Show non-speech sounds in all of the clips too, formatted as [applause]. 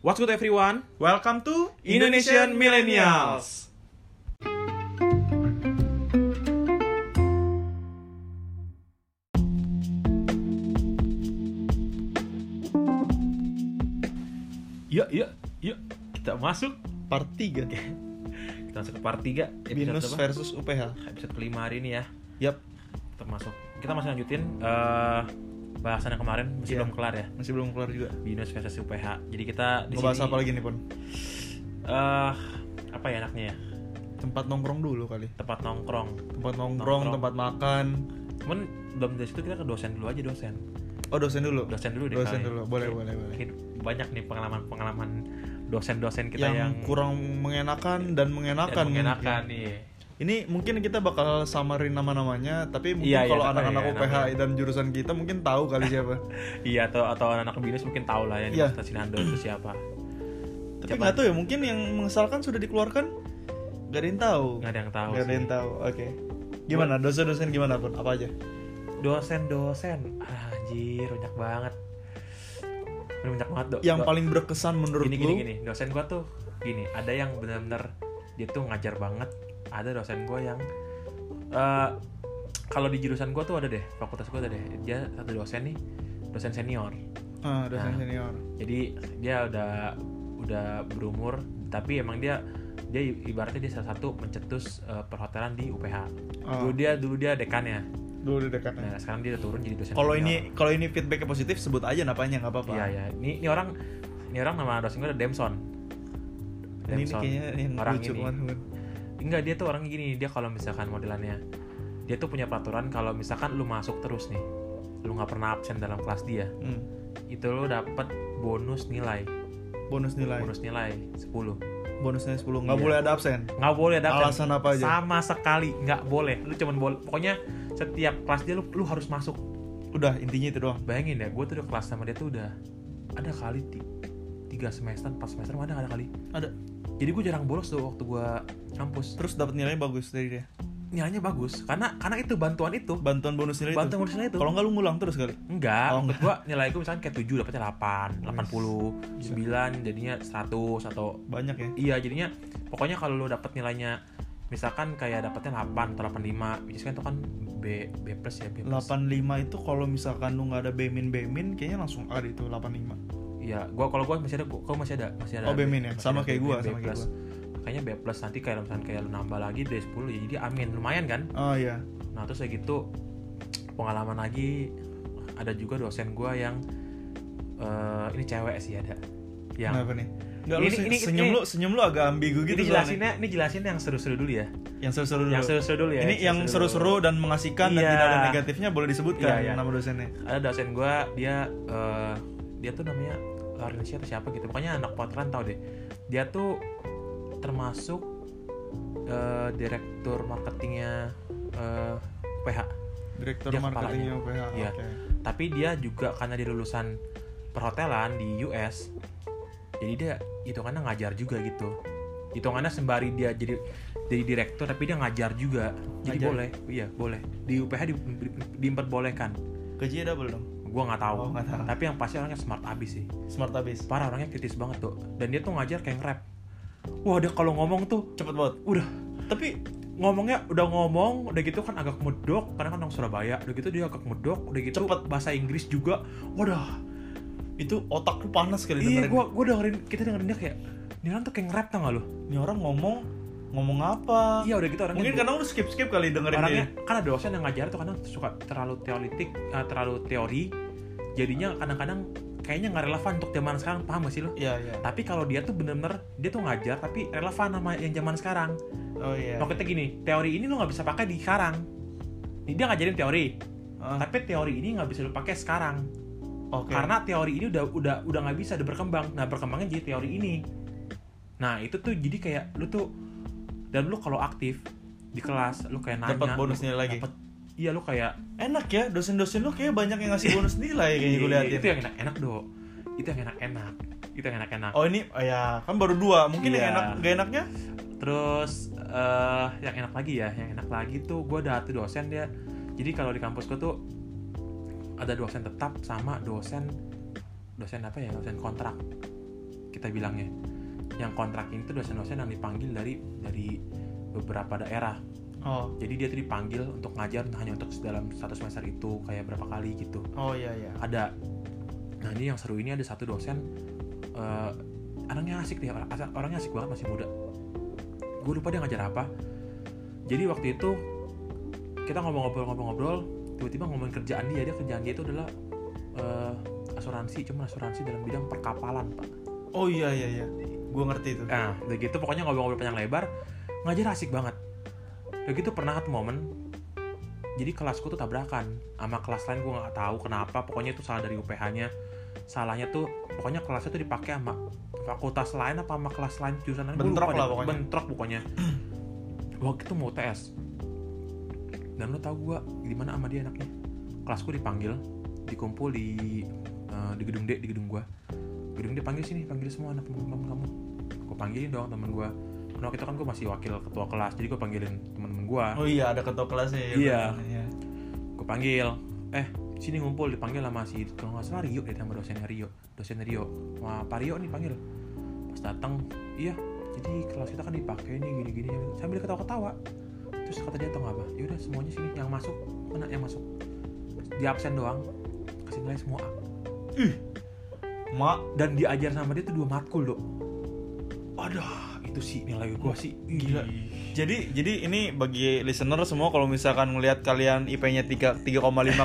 What's good everyone? Welcome to Indonesian Millennials. Yuk, yuk, yuk. Kita masuk. Part 3 Kita masuk ke part 3 Binus versus UPH episode kelima hari ini ya. Yap, Kita masuk. Kita masih lanjutin eh bahasan yang kemarin masih Iya. belum kelar ya. masih belum kelar juga Binus versus UPH. Jadi kita di Ngebahas sini apa lagi nih Pon? eh apa ya enaknya ya? Tempat nongkrong dulu kali Tempat nongkrong. Tempat nongkrong, Nongkrong. tempat makan Cuman belum dari situ kita ke dosen dulu aja dosen. Oh dosen dulu? Dosen dulu deh. Dosen kali. dulu, boleh, boleh, boleh. banyak nih pengalaman-pengalaman dosen-dosen kita yang, yang, kurang mengenakan dan mengenakan dan mengenakan nih. Ini mungkin kita bakal samarin nama-namanya Tapi mungkin Iya, iya, kalau anak-anak ya, UPH namanya. dan jurusan kita mungkin tahu kali siapa [laughs] Iya atau atau anak binus mungkin tahu lah yang Iya. dimaksud Sinando itu siapa. Tapi nggak tahu ya, mungkin yang mengesalkan sudah dikeluarkan Gak ada yang tahu Nggak ada yang tahu Nggak ada yang tahu, oke Gimana, dosen-dosen gimana Pon? Apa aja? Dosen-dosen, anjir banyak banget. Banyak banget dok. Yang paling berkesan menurut gini, lu gini gini dosen gua tuh gini ada yang benar-benar dia tuh ngajar banget ada dosen gua yang eh kalau di jurusan gua tuh ada deh fakultas gua ada deh dia satu dosen nih dosen senior Ah, dosen Nah. senior jadi dia udah udah berumur tapi emang dia dia ibaratnya dia salah satu mencetus eh, perhotelan di UPH Ah. dulu dia dulu dia dekannya Dulu di dekatnya nah sekarang dia udah turun jadi dosen Kalau ini kalau ini feedbacknya positif sebut aja napanya nggak apa-apa. iya ya ini ini orang ini orang nama dosen gua ada Demson Ini, ini Demson. kayaknya yang orang lucu ini. banget. Enggak, dia tuh orangnya gini, dia kalau misalkan modelannya dia tuh punya peraturan kalau misalkan lu masuk terus nih, lu nggak pernah absen dalam kelas dia, Hmm. itu lu dapet bonus nilai, Bonus nilai. bonus nilai 10. Bonusnya 10. Nggak Iya. boleh ada absen. Nggak boleh ada absen. Alasan apa aja? Sama sekali nggak boleh. Lu cuman boleh, pokoknya setiap kelas dia lu, lu harus masuk. Udah intinya itu doang. Bayangin ya, gue tuh udah kelas sama dia tuh udah ada kali ti- tiga semester, empat semester mana ada kali. Ada. Jadi gue jarang bolos tuh waktu gue kampus. Terus dapat nilainya bagus dari dia. Nilainya bagus, karena karena itu bantuan itu. Bantuan bonus nilai Bantuan itu. bonus nilai itu. Kalau nggak lu ngulang terus kali. Enggak, Oh, menurut gua nilai gua misalkan kayak 7 dapetnya 8, 80, Gila. 9 jadinya 100 atau Banyak ya. iya jadinya pokoknya kalau lu dapet nilainya misalkan kayak dapetnya 8 atau 85, which is kan itu kan B B plus ya, B plus. 85 itu kalau misalkan lu nggak ada bemin bemin kayaknya langsung A itu 85. Iya, gua kalau gua masih ada gua, gua masih ada masih ada Oh, B min ya? Sama kayak gua, sama kayak plus. Makanya B plus nanti kayak misalkan kayak lu nambah lagi dari 10 ya jadi amin, lumayan kan? Oh iya. Nah, terus kayak gitu pengalaman lagi ada juga dosen gua yang eh, ini cewek sih ada. Yang Kenapa nih? Nggak Ini- ini- senyum ini- lu senyum lu agak ambigu gitu ini soalnya. jelasinnya ini jelasin yang seru-seru dulu ya Yang seru-seru dulu. yang seru-seru dulu ya Ini yang seru-seru dan mengasihkan dan Iya. tidak ada negatifnya boleh disebutkan Iya, iya. nama dosennya. ada dosen gua dia eh, dia tuh namanya Laurencia atau siapa gitu pokoknya anak potran tau deh dia tuh termasuk eh, direktur marketingnya eh, PH Direktur Dia marketingnya UPH. Iya. Oke. tapi dia juga karena dia lulusan perhotelan di US jadi dia hitungannya ngajar juga gitu hitungannya sembari dia jadi jadi direktur tapi dia ngajar juga jadi Ngajar. boleh iya boleh di UPH di, di- diperbolehkan Gajinya double dong. Gua nggak tahu Oh, tahu. tapi yang pasti orangnya smart abis sih Smart abis. parah orangnya kritis banget tuh dan dia tuh ngajar kayak nge-rap wah dia kalau ngomong tuh Cepet banget. udah Tapi ngomongnya udah ngomong udah gitu kan agak medok karena kan orang Surabaya udah gitu dia agak medok udah gitu Cepet. bahasa Inggris juga wadah itu otak lu panas kali iya gua gua dengerin kita dengerin dia kayak ini orang tuh kayak nge-rap tau gak lu Ini orang ngomong ngomong apa? iya udah gitu orangnya Mungkin karena lu skip skip kali dengerin orangnya dia. kan ada dosen yang ngajar tuh kadang suka terlalu teoritik eh, terlalu teori jadinya kadang-kadang kayaknya nggak relevan untuk zaman sekarang paham gak sih lu Iya iya. tapi kalau dia tuh bener-bener dia tuh ngajar tapi relevan sama yang zaman sekarang Oh iya. maksudnya gini teori ini lu nggak bisa pakai di sekarang Ini dia ngajarin teori Ah, tapi teori ini nggak bisa lu pakai sekarang Oke. karena teori ini udah udah udah nggak bisa udah berkembang nah berkembangnya jadi teori ini nah itu tuh jadi kayak lu tuh dan lu kalau aktif di kelas lu kayak nanya Dapat bonus lu nilai lagi. dapet- iya lu kayak enak ya dosen-dosen lu kayak banyak yang ngasih bonus nilai kayaknya gue Iya, liatin. itu yang enak-enak do. Itu yang enak-enak itu yang enak-enak Oh ini oh ya kan baru dua. Mungkin yang Iya. enak gak enaknya? Terus eh yang enak lagi ya yang enak lagi tuh gue ada satu dosen dia. Jadi kalau di kampus gue tuh ada dosen tetap sama dosen dosen apa ya dosen kontrak kita bilangnya. Yang kontrak ini tuh dosen-dosen yang dipanggil dari dari beberapa daerah oh. Jadi dia tuh dipanggil untuk ngajar hanya untuk dalam satu semester itu kayak berapa kali gitu. Oh iya iya. Ada. Nah ini yang seru ini ada satu dosen eh, orangnya asik deh orang- orangnya asik banget masih muda. Gue lupa dia ngajar apa. Jadi waktu itu kita ngobrol-ngobrol-ngobrol tiba-tiba ngomongin kerjaan dia dia kerjaan dia itu adalah eh, asuransi cuma asuransi dalam bidang perkapalan pak. Oh iya iya iya. Gue ngerti itu. Nah udah gitu pokoknya ngobrol-ngobrol panjang lebar ngajar asik banget udah gitu pernah satu momen. Jadi kelasku tuh tabrakan. Sama kelas lain gue nggak tahu kenapa. Pokoknya itu salah dari UPH nya salahnya tuh pokoknya kelasnya tuh dipakai sama fakultas lain apa sama kelas lain jurusan lain. Bentrok lah pokoknya. bentrok pokoknya. Waktu itu mau TS dan lo tau gue gimana sama dia anaknya? Kelasku dipanggil dikumpul di eh, di gedung D di gedung gua. Gedung D panggil sini panggil semua anak teman-teman kamu. Gue panggilin dong temen gue waktu itu kan gue masih wakil ketua kelas jadi gue panggilin temen-temen gue oh iya ada ketua kelasnya ya, Iya. iya. gue panggil eh sini ngumpul dipanggil sama si kalau nggak salah Rio deh sama dosennya Rio dosen Rio. Sama Pak Rio nih panggil pas datang iya jadi kelas kita kan dipakai nih gini-gini sambil ketawa-ketawa. Terus kata dia tau nggak apa yaudah semuanya sini yang masuk mana yang masuk? Di absen doang kasih nilai semua. A mak. Dan diajar sama dia tuh dua matkul dok. Aduh itu sih nilai gue sih Gila. Jadi jadi ini bagi listener semua kalau misalkan ngelihat kalian IP-nya 3 3,5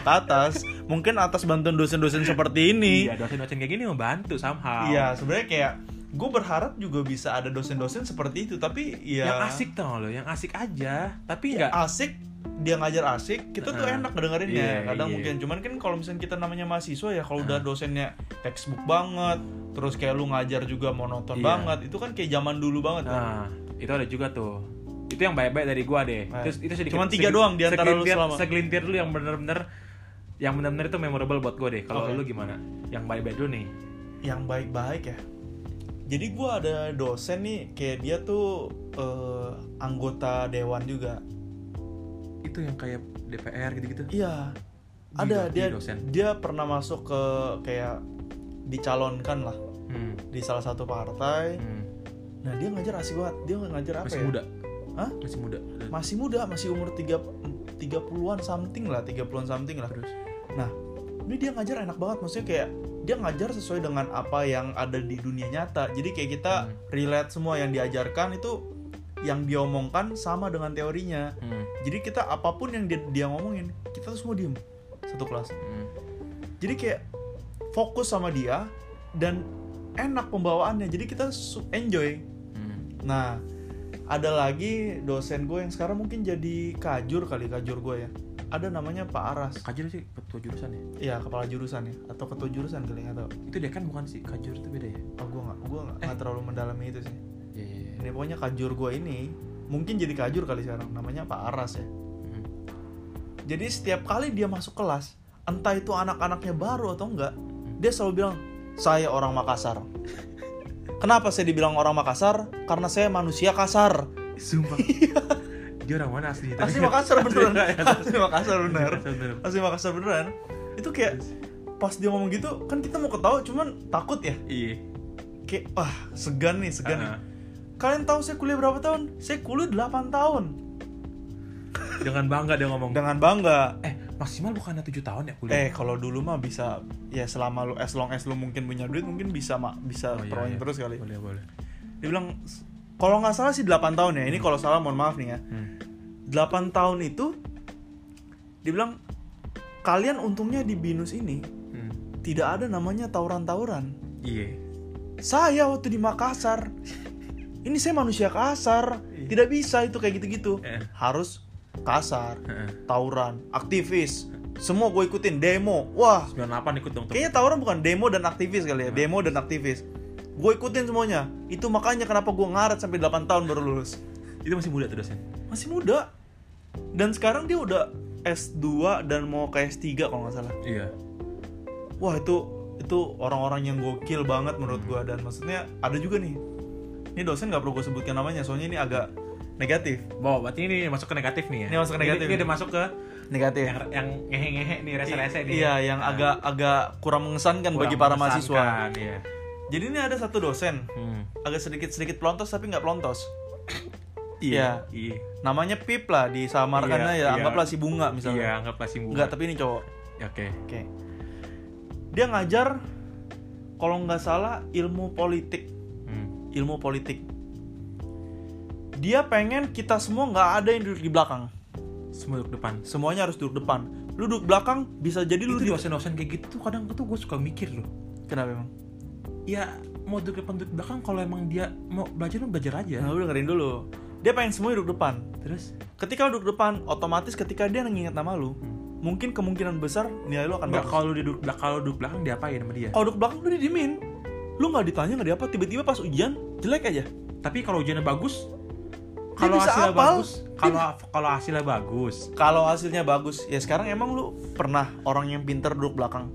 ke atas, [laughs] mungkin atas bantuan dosen-dosen seperti ini. iya dosen-dosen kayak gini membantu somehow Iya, sebenarnya kayak gue berharap juga bisa ada dosen-dosen seperti itu, tapi ya yang asik tau lo yang asik aja tapi ya nggak asik dia ngajar asik, kita tuh Nah, enak ngedengerinnya. iya, Kadang iya. mungkin cuman kan kalau misalnya kita namanya mahasiswa ya kalau udah Nah. dosennya textbook banget, terus kayak lu ngajar juga monoton Iya. banget, itu kan kayak zaman dulu banget kan. Nah, itu ada juga tuh. Itu yang baik-baik dari gua deh. Baik. Terus itu sedikit Cuman tiga doang di antara lu selama- Segelintir dulu yang bener-bener yang bener-bener itu memorable buat gua deh. Kalau Oke. lu gimana? Yang baik-baik dulu nih. yang baik-baik ya. Jadi gua ada dosen nih kayak dia tuh eh, anggota dewan juga. Itu yang kayak DPR gitu-gitu. Iya. Ada dia dia dosen. dia pernah masuk ke kayak dicalonkan lah Hmm. di salah satu partai. hmm. Nah, dia ngajar asik banget. Dia ngajar apa Masih ya? muda. Hah? Masih muda. Masih muda, masih umur 3 30-an something lah, 30-an something lah. Terus. Nah, ini dia ngajar enak banget maksudnya kayak dia ngajar sesuai dengan apa yang ada di dunia nyata. Jadi kayak kita Hmm. relate semua yang diajarkan itu yang dia omongkan sama dengan teorinya. Hmm. Jadi kita apa pun yang dia, dia ngomongin, kita tuh semua diem satu kelas. Hmm. Jadi kayak fokus sama dia dan enak pembawaannya. Jadi kita enjoy. Hmm. Nah, ada lagi dosen gue yang sekarang mungkin jadi kajur kali kajur gue ya. Ada namanya Pak Aras. Kajur sih ketua jurusan ya. Iya, kepala jurusan ya atau ketua jurusan kali nggak tahu. Itu dia kan bukan sih kajur itu beda ya. Oh, gue nggak, gue nggak nggak terlalu mendalami itu sih. Iya iya. iya. Ini pokoknya kajur gue ini mungkin jadi kajur kali sekarang. Namanya Pak Aras ya. Hmm. Jadi setiap kali dia masuk kelas, entah itu anak-anaknya baru atau enggak, dia selalu bilang, saya orang Makassar. [laughs] Kenapa saya dibilang orang Makassar? Karena saya manusia kasar. Sumpah. [laughs] dia orang mana asli? Asli Makassar beneran. Asli Makassar bener. Asli Makassar beneran. Itu kayak pas dia ngomong gitu, kan kita mau ketawa cuman takut ya. Iya. Kayak wah, segan nih, segan nih. Kalian tahu saya kuliah berapa tahun? Saya kuliah 8 tahun. Dengan bangga dia ngomong. Dengan bangga. Eh, maksimal bukannya 7 tahun ya kuliah? Eh kalau dulu mah bisa ya selama lu as long as lu mungkin punya duit mungkin bisa mak bisa Oh, iya, iya. terus kali. Boleh, boleh. Dia bilang kalau nggak salah sih 8 tahun ya. Ini kalau salah mohon maaf nih ya. Hmm. 8 tahun itu dia bilang kalian untungnya di binus ini Hmm. tidak ada namanya tawuran-tawuran. Iya. Saya waktu di Makassar ini saya manusia kasar. Iya. Tidak bisa itu kayak gitu-gitu. Eh. Harus kasar, Heeh. tawuran, aktivis. Semua gue ikutin demo. Wah, 98 ikut dong. Kayaknya tawuran bukan demo dan aktivis kali ya, demo dan aktivis. Gue ikutin semuanya. Itu makanya kenapa gue ngaret sampai 8 tahun baru lulus. Itu masih muda tuh dosen. Masih muda. Dan sekarang dia udah S2 dan mau ke S3 kalau nggak salah. Iya. Wah, itu itu orang-orang yang gokil banget menurut gue dan maksudnya ada juga nih. Ini dosen nggak perlu gue sebutkan namanya soalnya ini agak negatif. Wow, berarti ini masuk ke negatif nih ya. Ini masuk ke negatif. Ini, udah masuk ke Negatif. yang yang ngehe-ngehe nih, rese-rese nih. Iya, yang Nah, agak agak kurang mengesankan kurang bagi para mahasiswa. Iya. Jadi ini ada satu dosen Hmm. agak sedikit sedikit pelontos tapi nggak pelontos. Iya. Iya. Namanya Pip lah disamarkannya Iya, ya iya. anggaplah si bunga misalnya. Iya, anggaplah si bunga. Enggak, tapi ini cowok. Oke. Oke. Dia ngajar kalau nggak salah ilmu politik. Ilmu politik. Dia pengen kita semua nggak ada yang duduk di belakang. Semua duduk depan. Semuanya harus duduk depan. Lu duduk belakang bisa jadi lu Itu di... dosen-dosen kayak gitu tuh kadang tuh gue suka mikir loh. Kenapa emang? Ya mau duduk depan duduk belakang kalau emang dia mau belajar lu belajar aja. Nah, lu dengerin dulu. Dia pengen semua duduk depan. Terus Ketika lu duduk depan, otomatis ketika dia nginget nama lu, mungkin kemungkinan besar nilai lu akan bagus. kalau lu duduk belakang kalau duduk belakang diapain sama dia? Kalau duduk belakang lu didiemin. Lu nggak ditanya nggak diapa, tiba-tiba pas ujian jelek aja. Tapi kalau ujiannya bagus, kalau hasilnya hafal. bagus, kalau kalau hasilnya bagus, Kalau hasilnya bagus, ya sekarang emang lu pernah orang yang pinter duduk belakang?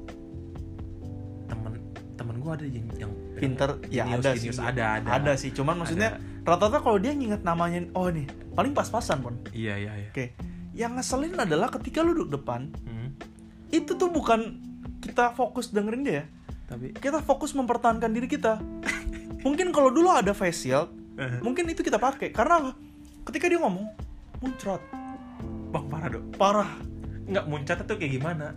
temen temen gue ada yang yang Pinter, ya jenius, ada jenius, sih. ada ada Ada sih, cuman maksudnya rata-rata kalau dia nginget namanya, oh nih paling pas-pasan pun. Iya iya iya. Oke, yang ngeselin adalah ketika lu duduk depan, Hmm. itu tuh bukan kita fokus dengerin dia, Tapi kita fokus mempertahankan diri kita. [laughs] mungkin kalau dulu ada face shield, mungkin itu kita pakai karena apa? Ketika dia ngomong, muncrat, bang parah dong. parah, Nggak muncat tuh kayak gimana?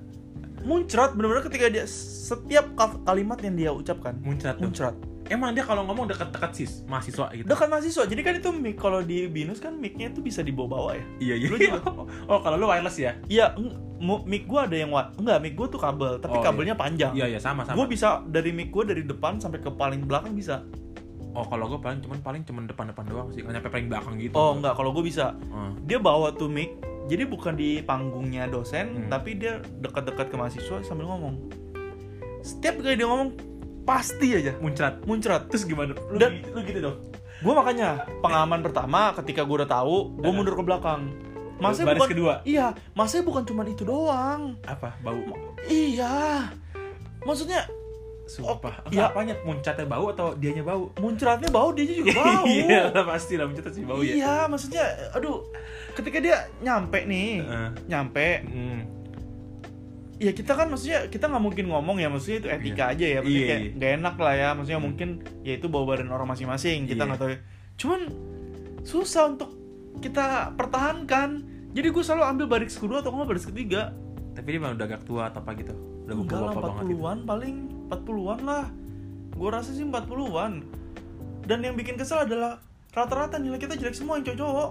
muncrat bener-bener ketika dia setiap ka- kalimat yang dia ucapkan, Muncrat muncrat. Emang dia kalau ngomong dekat-dekat sis mahasiswa gitu. Dekat mahasiswa, jadi kan itu mic kalau di binus kan micnya itu bisa dibawa-bawa ya. Iya iya. Lu juga. oh kalau lu wireless ya? Iya, mic gua ada yang wa- enggak, mic gua tuh kabel, tapi Oh, iya. kabelnya panjang. Iya iya sama sama. Gue bisa dari mic gue dari depan sampai ke paling belakang bisa. Oh kalau gue paling cuman paling cuman depan-depan doang sih, nggak nyampe paling belakang gitu. Oh enggak, kalau gue bisa. Oh. Dia bawa tuh mic, jadi bukan di panggungnya dosen, Hmm. tapi dia dekat-dekat ke mahasiswa sambil ngomong. Setiap kali dia ngomong, pasti aja Muncrat. muncrat. Terus gimana? Lu, Dan- lu gitu dong. Gue makanya pengalaman pertama ketika gue udah tahu, gue mundur ke belakang. Masnya Baris bukan, kedua. Iya, masnya bukan cuma itu doang. Apa? Bau. Iya, maksudnya Sumpah. Oh, iya. apanya? Muncatnya bau atau dianya bau? muncratnya bau, dia juga [laughs] bau. Iya lah pasti lah muncatnya sih bau ya. Iya, maksudnya, aduh, ketika dia nyampe nih, Heeh. nyampe, Hmm. Ya kita kan maksudnya kita nggak mungkin ngomong ya, maksudnya itu etika aja ya, maksudnya Iya, kayak iya. nggak enak lah ya, maksudnya Hmm. mungkin ya itu bawa badan orang masing-masing, kita Iya. nggak tahu. ya. Cuman susah untuk kita pertahankan. Jadi gue selalu ambil baris kedua atau nggak baris ketiga. Tapi dia memang udah agak tua atau apa gitu? Udah Enggak lah, bapak-bapak banget gitu. 40-an paling 40-an lah. Gue rasa sih 40-an. Dan yang bikin kesel adalah rata-rata nilai kita jelek semua yang cowok-cowok.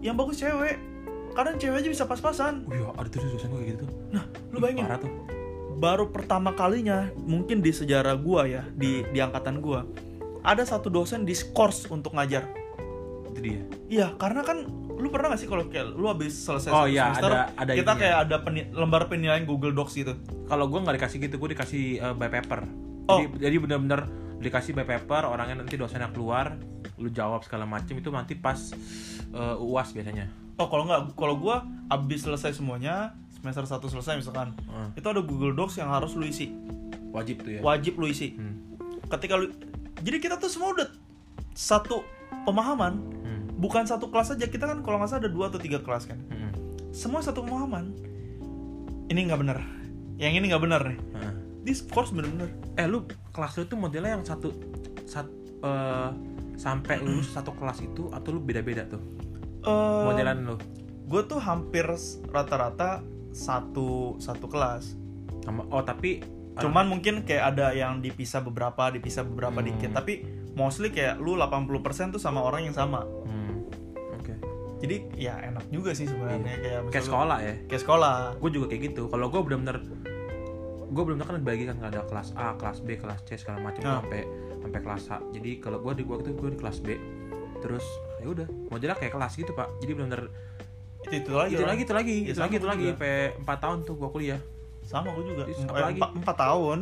Yang bagus cewek. Kadang cewek aja bisa pas-pasan. Oh iya, ada tuh dosen gue kayak gitu tuh. Nah, lu bayangin. Parah tuh. Baru pertama kalinya mungkin di sejarah gua ya, di di angkatan gua, ada satu dosen diskors untuk ngajar. Itu dia. Iya, karena kan lu pernah gak sih kalau kayak lu habis selesai Oh, iya, semester, ada- ada kita ininya. kayak ada peni- lembar penilaian Google Docs gitu. Kalau gue nggak dikasih gitu, gue dikasih eh, by paper. Oh. Jadi, jadi bener-bener dikasih by paper, orangnya nanti dosennya keluar, lu jawab segala macem itu nanti pas eh, uas biasanya. Oh, kalau nggak, kalau gua habis selesai semuanya, semester 1 selesai misalkan. Eh, Itu ada Google Docs yang harus lu isi. wajib tuh ya. Wajib lu isi. Hmm. Ketika lu Jadi kita tuh semua udah satu pemahaman, Hmm. bukan satu kelas aja. Kita kan kalau nggak salah ada dua atau tiga kelas kan. Hmm. Semua satu pemahaman. Ini nggak bener. Yang ini nggak bener nih. Heeh. This course bener-bener. Eh lu kelas lu tuh modelnya yang satu sat, eh, sampai lulus satu kelas itu atau lu beda-beda tuh Eh, modelan lu gue tuh hampir rata-rata satu satu kelas. sama oh tapi Cuman mungkin kayak ada yang dipisah beberapa, dipisah beberapa Hmm. dikit. Tapi mostly kayak lu 80% tuh sama orang yang sama. Hmm. Oke. Jadi ya enak juga sih sebenarnya kayak Kayak misalnya- sekolah ya. Kayak sekolah. Gue juga kayak gitu. Kalau gue bener-bener gue bener-bener kan dibagi kan ada kelas A, kelas B, kelas C segala macam Ah. sampai sampai kelas A. Jadi kalau gue di gua itu gue di kelas B. Terus ya udah modelnya kayak kelas gitu pak. Jadi bener-bener Itu itu lagi. itu lagi itu lagi Iya, itu lagi itu lagi sampai 4 tahun tuh gue kuliah. Sama gue juga. Apalagi? Empat, empat tahun.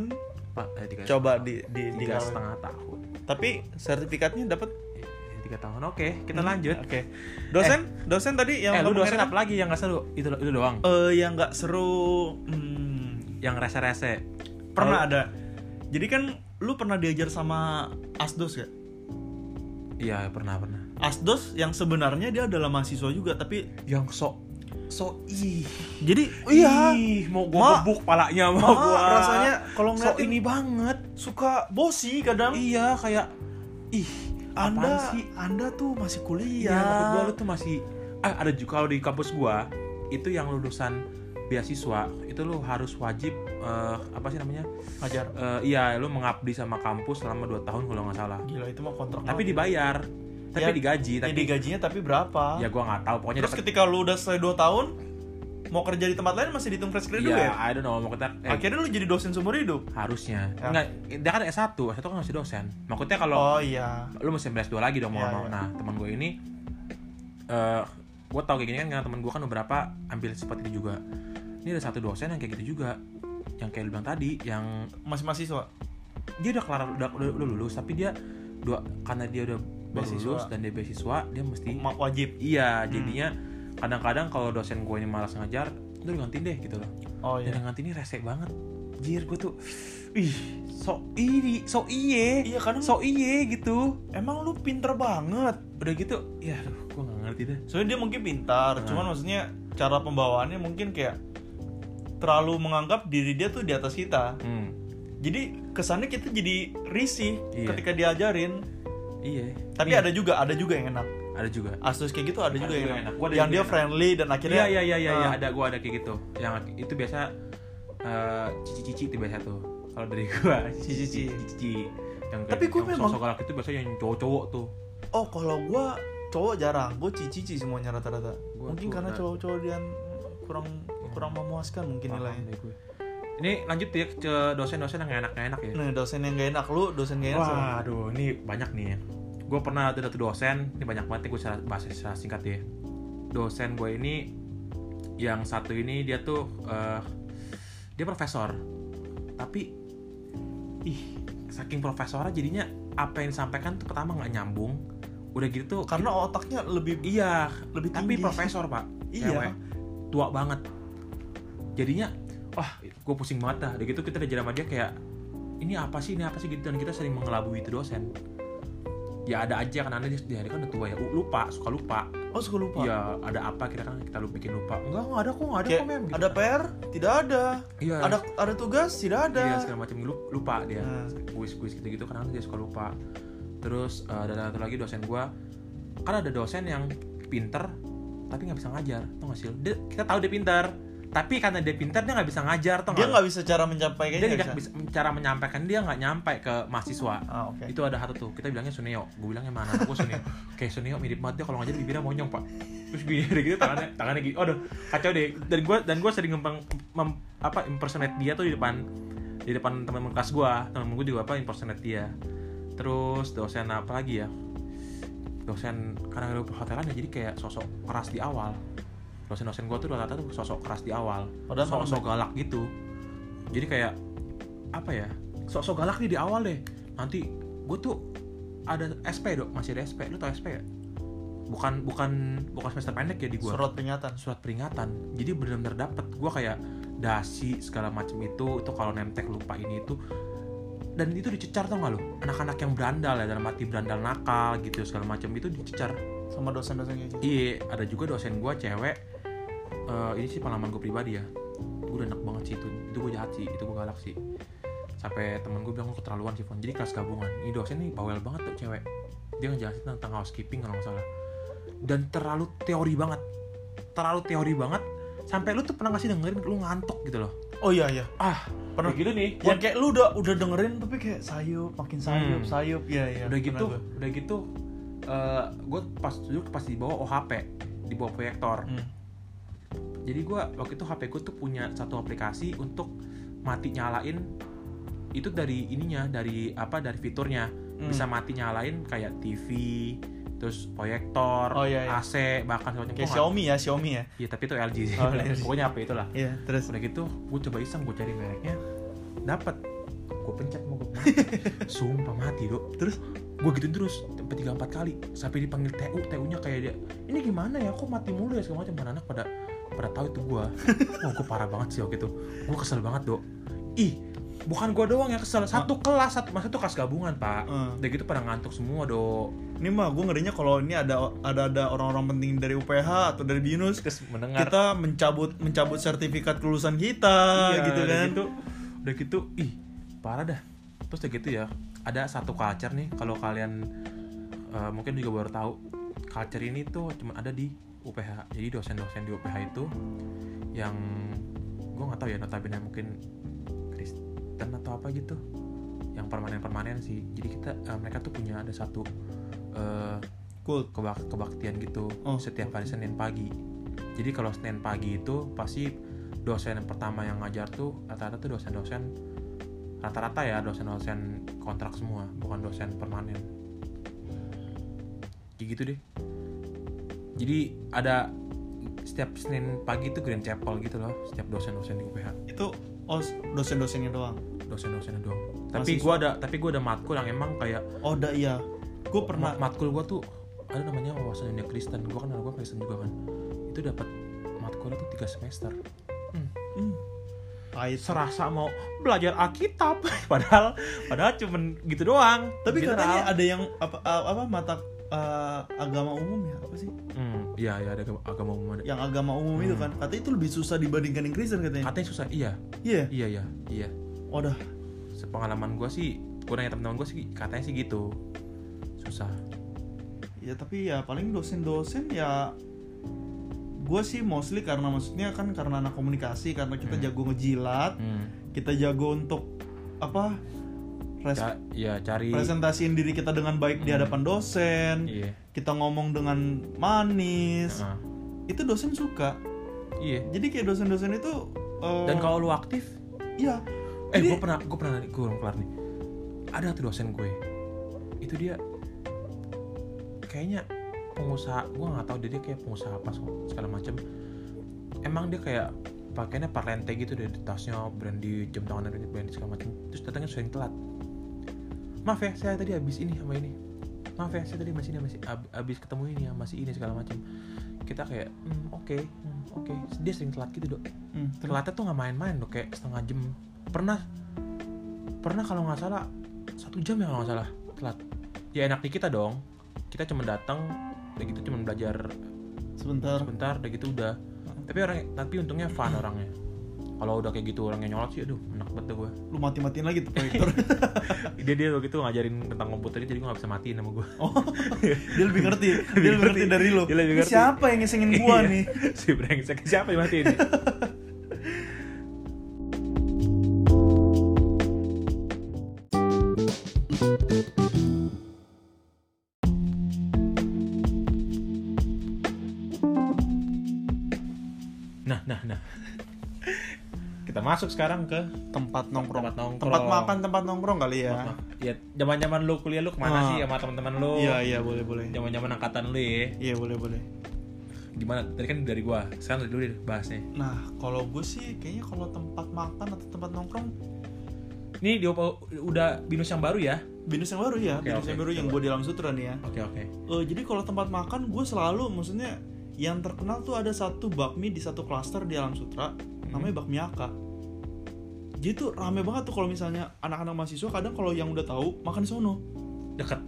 Pak, eh, tiga, Coba di di di tiga setengah tahun. Tapi sertifikatnya dapat. Eh, tiga tahun. Oke, kita lanjut. Oke. Dosen, dosen tadi yang eh, lu dosen apa lagi yang gak seru? Itu itu doang. Eh, yang nggak seru. hmm, Yang rese-rese. pernah ada. Jadi kan lu pernah diajar sama Asdos gak? Iya, pernah pernah. Asdos yang sebenarnya dia adalah mahasiswa juga tapi Yang sok so ih Jadi iya, ih, mau gue Ma- gebuk palanya Ma, mau gua rasanya kalau so ngeliatin ini banget suka bosi kadang. iya kayak ih Anda sih Anda tuh masih kuliah. Iya, gua lu tuh masih ah ada juga kalau di kampus gua itu yang lulusan beasiswa itu lu harus wajib eh, apa sih namanya ngajar. Eh, iya lu mengabdi sama kampus selama 2 tahun kalau nggak salah Gila itu mah kontrak. tapi banget. dibayar tapi Ya, digaji Ya, tapi digajinya tapi berapa? ya gua nggak tahu pokoknya Terus dapet- ketika lu udah selesai 2 tahun mau kerja di tempat lain masih dihitung fresh graduate iya ya? I don't know mau kita eh, Akhirnya lu jadi dosen seumur hidup. harusnya Ya. enggak dia kan S1 S1 kan masih dosen maksudnya kalau Oh iya. lu mesti beres dua lagi dong mau Iya, mau iya. nah teman gue ini eh gue tau kayak gini kan karena teman gue kan beberapa ambil seperti itu juga ini ada satu dosen yang kayak gitu juga yang kayak lu bilang tadi yang Masih mahasiswa. dia udah kelar udah, udah, udah lulus tapi dia dua karena dia udah Beasiswa. lulus dan dia beasiswa dia mesti Ma- wajib. iya jadinya kadang-kadang kalau dosen gue ini malas ngajar lu gantiin deh gitu loh Oh dan iya. yang ganti ini rese banget jir gue tuh ih so ini so iye Iya kadang so iye gitu emang lu pinter banget. udah gitu ya aduh gue gak ngerti deh Soalnya dia mungkin pintar, Nah. cuman maksudnya cara pembawaannya mungkin kayak terlalu menganggap diri dia tuh di atas kita. hmm. Jadi kesannya kita jadi risih Iya. ketika diajarin. iya Tapi Nih, ada juga, ada juga yang enak. ada juga Asus kayak gitu ada, Ada juga juga yang enak. enak. Gua ada yang dia enak. friendly dan akhirnya iya iya iya iya Ah. ada gue ada kayak gitu yang itu biasa eh, cici-cici itu biasa tuh kalau dari gue [laughs] Cici-cici. cici yang Tapi gua yang memang- sosok galak itu biasanya yang cowok-cowok tuh Oh, kalau gua cowok jarang, gua cici semuanya rata-rata. Gua Mungkin karena cowok-cowok dia kurang kurang memuaskan mungkin nilainya. gue. ini lanjut ya ke dosen-dosen yang enak-enak ya Nah, dosen yang gak enak lu, dosen gak enak. siapa? Waduh, ini banyak nih ya. Gue pernah ada satu dosen, ini banyak banget gue bahas secara singkat ya. Dosen gue ini, yang satu ini dia tuh, eh, dia profesor. Tapi, ih, saking profesornya jadinya apa yang disampaikan tuh pertama nggak nyambung. Udah gitu tuh, Karena otaknya lebih iya, lebih tapi tinggi. profesor pak, Iya. cewek. tua banget. Jadinya, wah, gue pusing banget dah. Udah gitu kita diajar sama dia kayak, ini apa sih, ini apa sih gitu dan kita sering mengelabui itu dosen. Ya ada aja kan dia, dia kan udah tua ya, lupa, suka lupa. Oh, suka lupa. Iya, ada apa kita kan kita lu bikin lupa. Enggak, enggak ada kok, enggak ada Kayak kok, mem. Gitu. ada PR? Tidak ada. Iya. Ada ada tugas? Tidak ada. Iya, segala macam Lu- lupa dia. Nah. Kuis-kuis gitu-gitu kan dia suka lupa. Terus eh, ada satu lagi dosen gua kan ada dosen yang pinter tapi nggak bisa ngajar tau gak sih? Dia- kita tahu dia pinter tapi karena dia pinter dia nggak bisa ngajar tau Dia nggak? bisa cara dia menyampaikannya. nggak bisa. cara menyampaikan dia nggak nyampe ke mahasiswa. Ah, oke. itu ada satu tuh kita bilangnya Suneo. Gue bilangnya mana aku Suneo. Kayak Suneo mirip banget dia kalau ngajar bibirnya monyong pak. Terus bibirnya gitu tangannya tangannya gitu aduh kacau deh. Dan gue dan gue sering ngempeng mem- apa impersonate dia tuh di depan di depan teman kelas gue teman gue juga apa impersonate dia. Terus dosen apa lagi ya? Dosen karena gue perhotelan ya jadi kayak sosok keras di awal dosen-dosen gue tuh rata-rata tuh sosok keras di awal. Padahal sosok galak gitu. Jadi kayak apa ya sosok galak nih di awal deh. Nanti gue tuh ada SP dok. Masih ada SP lu tau SP ya bukan bukan bukan semester pendek ya di gue surat peringatan. surat peringatan. Jadi benar-benar dapet. Gue kayak dasi segala macam itu itu kalau nemtek lupa ini itu. Dan itu dicecar tau gak lu? Anak-anak yang berandal ya dalam arti berandal nakal gitu segala macam itu dicecar sama dosen-dosen kayak gitu. iya ada juga dosen gue cewek Eh, ini sih pengalaman gue pribadi ya gue udah enak banget sih itu itu gue jahat sih itu gue galak sih sampai temen gue bilang lu keterlaluan sih jadi kelas gabungan ini dosen nih bawel banget tuh cewek dia ngejelasin tentang housekeeping kalau nggak salah dan terlalu teori banget terlalu teori banget sampai lu tuh pernah nggak sih dengerin lu ngantuk gitu loh Oh iya iya. ah Pernah. gitu nih Yang kayak lu udah udah dengerin tapi kayak sayup, makin sayup, Hmm. sayup. Iya iya. udah gitu udah gitu eh gue pas dulu pas di bawah OHP di bawah proyektor. Hmm. jadi gue waktu itu HP gue tuh punya satu aplikasi untuk mati nyalain itu dari ininya dari apa dari fiturnya. Hmm. bisa mati nyalain kayak TV terus proyektor Oh, iya, iya. AC bahkan segala macam. Kayak Gua Xiaomi ya, Xiaomi ya. Iya tapi itu LG sih. Oh, pokoknya apa itulah. Iya, terus? Udah gitu gue coba iseng gue cari mereknya. Dapat gue pencet mau gue mati sumpah mati dok. Terus gue gituin terus sampai tiga empat kali. Sampai dipanggil TU TU nya kayak dia ini gimana ya? Kok mati mulu ya? segala macam. Dan anak pada pada tahu itu gue [laughs] oh gue parah banget sih waktu itu. Gue kesel banget dok. Ih bukan gua doang yang kesel. Satu kelas satu masa itu kelas gabungan pak. Udah gitu pada ngantuk semua do Ini mah gue ngerinya kalau ini ada ada ada orang-orang penting dari UPH atau dari BINUS mendengar. kita mencabut mencabut sertifikat kelulusan kita Iya, gitu udah kan. gitu udah gitu ih parah dah. Terus udah gitu ya ada satu culture nih kalau kalian eh, mungkin juga baru tahu culture ini tuh cuma ada di UPH jadi dosen-dosen di UPH itu yang gue nggak tahu ya notabene mungkin Kristen atau apa gitu yang permanen-permanen sih jadi kita eh, mereka tuh punya ada satu eh, Cool. kebak kebaktian gitu Oh. setiap hari Senin pagi. Jadi kalau Senin pagi itu pasti dosen yang pertama yang ngajar tuh rata-rata tuh dosen-dosen rata-rata ya dosen-dosen kontrak semua, bukan dosen permanen. Kayak gitu deh. Jadi ada setiap Senin pagi itu Grand Chapel gitu loh, setiap dosen-dosen di UPH, Itu oh dosen-dosennya doang. dosen-dosennya doang. Tapi Mahasiswa. gua ada tapi gua ada matkul yang emang kayak Oh, da iya. Gue pernah Ma- matkul gua tuh ada namanya wawasan dunia Kristen gua kan gua Kristen juga kan itu dapat matkulnya tuh tiga semester hmm, serasa mau belajar Alkitab [laughs] padahal padahal cuman gitu doang Tapi General. katanya ada yang apa apa mata eh, agama umum ya apa sih? hmm iya iya ada agama- umum ada Yang agama umum itu Hmm. kan katanya itu lebih susah dibandingkan yang Kristen katanya. katanya susah iya Iya. iya iya iya Wadah. sepengalaman gua sih gua nanya teman-teman gua sih katanya sih gitu susah Ya tapi ya paling dosen-dosen ya gue sih mostly karena maksudnya kan karena anak komunikasi karena kita Hmm. jago ngejilat hmm. kita jago untuk apa res- Ca- ya cari presentasiin diri kita dengan baik di Hmm. hadapan dosen iya kita ngomong dengan manis Heeh. itu dosen suka iya jadi kayak dosen-dosen itu eh, dan kalau lu aktif iya Eh, Jadi- gue pernah, gue pernah, gue belum kelar nih. Ada tuh dosen gue, itu dia kayaknya pengusaha, gue nggak tahu dia, kayak pengusaha apa segala macam. Emang dia kayak pakainya parlente gitu deh, di tasnya brandy, jam tangannya brandy, brandy segala macam. Terus datangnya sering telat. Maaf ya, saya tadi habis ini sama ini. Maaf ya, saya tadi masih ini masih ab- habis ketemu ini ya, masih ini segala macam. Kita kayak, hmm, oke, hmm, oke. Dia sering telat gitu dok Hmm, terus- telatnya tuh nggak main-main loh kayak setengah jam pernah pernah kalau nggak salah satu jam ya kalau nggak salah telat ya enak di kita dong kita cuma datang udah gitu cuma belajar sebentar. sebentar udah gitu udah. Tapi orang tapi untungnya fun orangnya. Kalau udah kayak gitu orangnya nyolot sih aduh enak banget tuh gue lu mati-matiin lagi tuh proyektor. [laughs] Dia dia waktu itu ngajarin tentang komputer jadi gue nggak bisa matiin sama gue oh dia lebih ngerti. [laughs] Dia lebih ngerti. dari lu. Dia lebih ngerti. siapa yang ngesengin gua Iya. nih? [laughs] Si brengsek siapa yang matiin masuk sekarang ke tempat nongkrong. Tempat nongkrong. Tempat makan tempat nongkrong kali ya. Ya zaman zaman lu kuliah lu ke mana Ah. sih? Sama teman-teman lu? Iya iya boleh boleh. Zaman zaman angkatan lu ya? Iya boleh boleh. Gimana? Tadi kan dari gua. Sekarang dari dulu deh bahasnya. Nah kalau gue sih kayaknya kalau tempat makan atau tempat nongkrong ini di udah binus yang baru ya? Binus yang baru ya Oke, binus oke. yang baru yang gue di dalam sutra nih ya. Oke oke. Eh, jadi kalau tempat makan gue selalu maksudnya yang terkenal tuh ada satu bakmi di satu klaster di alam sutra. Namanya bakmi aka jadi tuh rame banget tuh kalau misalnya anak-anak mahasiswa kadang kalau yang udah tahu makan di sono. Deket.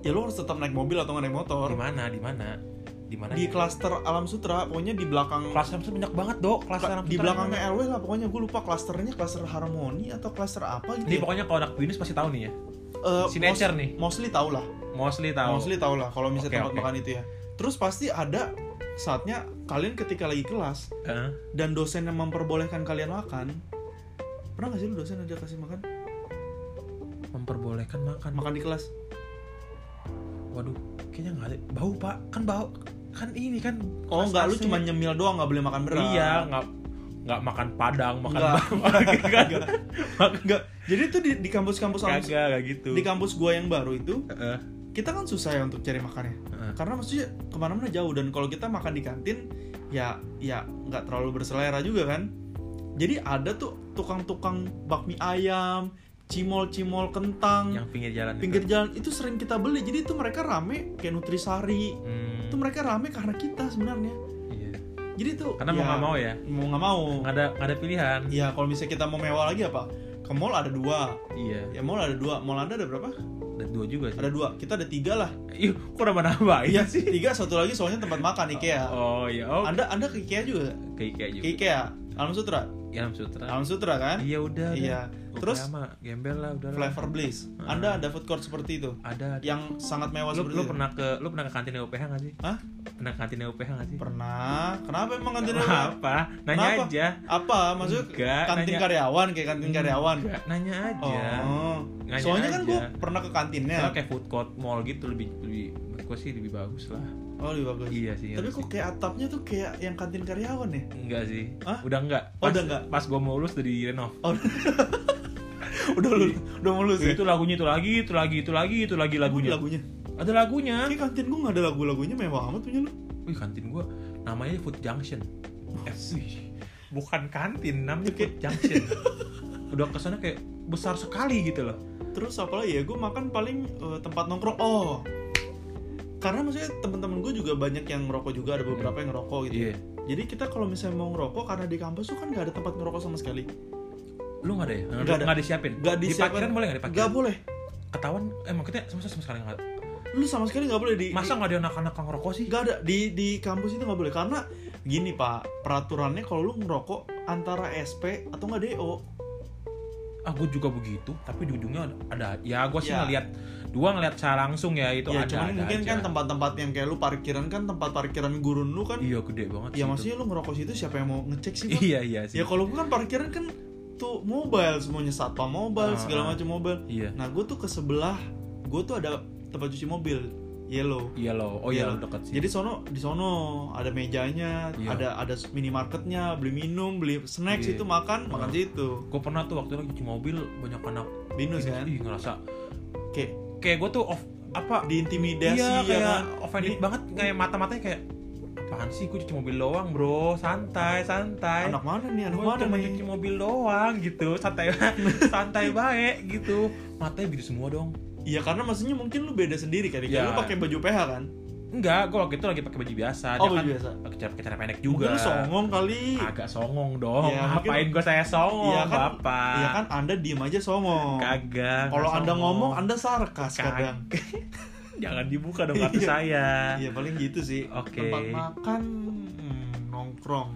Ya lo harus tetap naik mobil atau naik motor. Di mana? Di mana? Di mana di klaster alam sutra pokoknya di belakang kelas Samsung banyak banget dok. Kelas Kla- di belakangnya LW lah pokoknya gue lupa klasternya klaster harmoni atau klaster apa gitu ini ya. pokoknya kalau anak binus pasti tahu nih ya. Eh, signature mos- nih. mostly tahu lah. Mostly tahu mostly tahu lah kalau misalnya Oke, tempat oke. makan itu ya. Terus pasti ada saatnya kalian ketika lagi kelas Eh, dan dosen yang memperbolehkan kalian makan pernah gak sih lu dosen ada kasih makan? Memperbolehkan makan. Makan di kelas. Waduh kayaknya nggak ada. Bau pak. Kan bau. Kan ini kan oh enggak lu cuma nyemil doang nggak boleh makan berat iya nggak nggak makan padang makan Nggak. kan enggak [laughs] [laughs] jadi itu di, di kampus-kampus alam- kagak kayak gitu. di kampus gua yang baru itu Heeh, kita kan susah ya untuk cari makannya. Heeh. karena maksudnya ke mana-mana jauh dan kalau kita makan di kantin ya ya nggak terlalu berselera juga kan jadi ada tuh tukang-tukang bakmi ayam cimol-cimol kentang yang pinggir jalan pinggir itu. jalan itu sering kita beli. Jadi itu mereka rame kayak nutrisari. Hmm, itu mereka rame karena kita sebenarnya. Iya. jadi tuh karena mau ya, nggak mau ya? mau nggak mau. Nggak ada nggak ada pilihan. Ya kalau misalnya kita mau mewah lagi apa? Ke mall ada dua. Iya. Ya mall ada dua. Mall anda ada berapa? Ada dua juga sih. Ada dua. Kita ada tiga lah. Ih, kok nambah nambah iya sih? tiga. Satu lagi soalnya tempat makan IKEA. Oh iya. Oh. Anda anda ke IKEA juga? Ke IKEA juga. Ke IKEA. Alam Sutra Ilham Sutra Alam Sutra kan? Iya udah Iya. terus Terus- mah gembel lah udah. Flavor Bliss anda ada food court seperti itu? Ada ada. yang sangat mewah lu, seperti lu itu? pernah ke lu pernah ke kantin UPH nggak sih? Hah? pernah ke kantin UPH nggak sih? Pernah. Kenapa emang kantin Nggak apa apa nanya Kenapa? aja. Apa? Maksudnya Enggak, kantin nanya. karyawan kayak kantin karyawan? Enggak, nanya aja. Oh. Nanya soalnya kan aja. gue pernah ke kantinnya. Soalnya kayak food court mall gitu lebih lebih gua sih lebih bagus lah oh lebih bagus. Iya sih tapi iya kok sih. kayak atapnya tuh kayak yang kantin karyawan ya? Enggak sih. Hah? udah enggak. Oh, udah enggak? pas gua mau lulus udah di renov. Oh. [laughs] Udah lu udah mulus ya? itu lagunya itu lagi itu lagi itu lagi itu lagi lagunya lagunya. ada lagunya. Kayak kantin gue nggak ada lagu-lagunya mewah amat punya lu. Wih kantin gua namanya Food Junction. Eh, wih, bukan kantin namanya Food Junction. [laughs] Udah ke sana kayak besar sekali gitu loh. Terus apa lagi ya? Gue makan paling eh, tempat nongkrong. Oh karena maksudnya teman-teman gue juga banyak yang ngerokok juga ada beberapa yang ngerokok gitu iya. Jadi kita kalau misalnya mau ngerokok karena di kampus tuh kan nggak ada tempat ngerokok sama sekali. Lu nggak ada ya? Nggak ada. nggak disiapin? Nggak di disiapkan parkiran boleh nggak di nggak parkiran boleh. Ketahuan? Eh maksudnya sama sama sekali nggak? Lu sama sekali nggak boleh di masa nggak ada anak-anak yang ngerokok sih? Nggak ada. Di di kampus itu nggak boleh. Karena gini pak peraturannya kalau lu ngerokok antara SP atau nggak DO ah gue juga begitu. Tapi di ujungnya ada, ya gue sih Ya. ngeliat dua ngeliat secara langsung ya itu ya ada cuman ada mungkin aja. kan tempat-tempat yang kayak lu parkiran kan tempat parkiran gurun lu kan iya gede banget ya sih maksudnya lu ngerokok situ siapa yang mau ngecek sih iya iya sih. Ya kalau bukan parkiran kan tuh mobile semuanya satpam mobile Ah, segala ah. macam mobile. Iya. Nah gue tuh ke sebelah gue tuh ada tempat cuci mobil yellow. Iya loh oh iya. Iya. lo deket sih. Jadi sono di sono ada mejanya Iya. ada ada minimarketnya beli minum beli snacks Iya. itu makan makan Ah. situ. Gue pernah tuh waktu lagi cuci mobil banyak anak binus kan? Ih, ngerasa. Kayak kayak gue tuh off apa diintimidasi iya ya kayak kan? offended Ini banget. Kayak mata-matanya kayak apaan sih gue cuci mobil doang bro? Santai santai. Anak mana nih anak gue mana cuma nih? cuci mobil doang gitu. Santai [laughs] santai baik gitu. Matanya biru semua dong iya karena maksudnya mungkin lu beda sendiri kan Iya. lu pakai baju PH kan? Enggak gue waktu itu lagi pakai baju biasa. Oh baju kan biasa. pakai cara cara pendek Mungkin juga lu songong kali. Agak songong dong. Mungkin- ngapain gue saya songong Iya kan, bapak? Iya kan anda diem aja songong. Kagak kalau anda ngomong anda sarkas Kag- kadang. [laughs] Jangan dibuka dong kartu Iya. saya. Iya paling gitu sih. Oke. tempat makan hmm, nongkrong.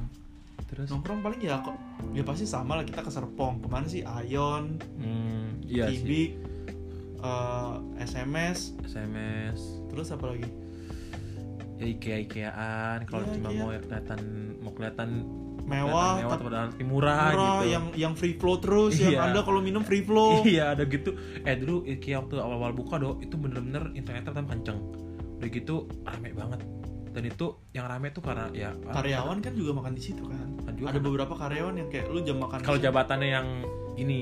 Terus? Nongkrong paling ya kok ya pasti sama lah kita ke Serpong. Ke mana sih? Ayon hmm, iya sih Cibik eh, SMS SMS terus apa lagi? Ya Ikea Ikeaan kalau Iya, cuma Ikea. mau kelihatan mau kelihatan mewah, kelihatan mewah tapi murah, murah gitu. yang yang free flow terus yang Iya. anda kalau minum free flow. [laughs] Iya ada gitu. Eh dulu Ikea waktu awal-awal buka do itu bener-bener internetnya pertama kenceng. Udah gitu rame banget. Dan itu yang rame tuh karena ya karyawan kan juga makan di situ kan Kan juga ada beberapa karyawan yang kayak lu jam makan kalau jabatannya yang ini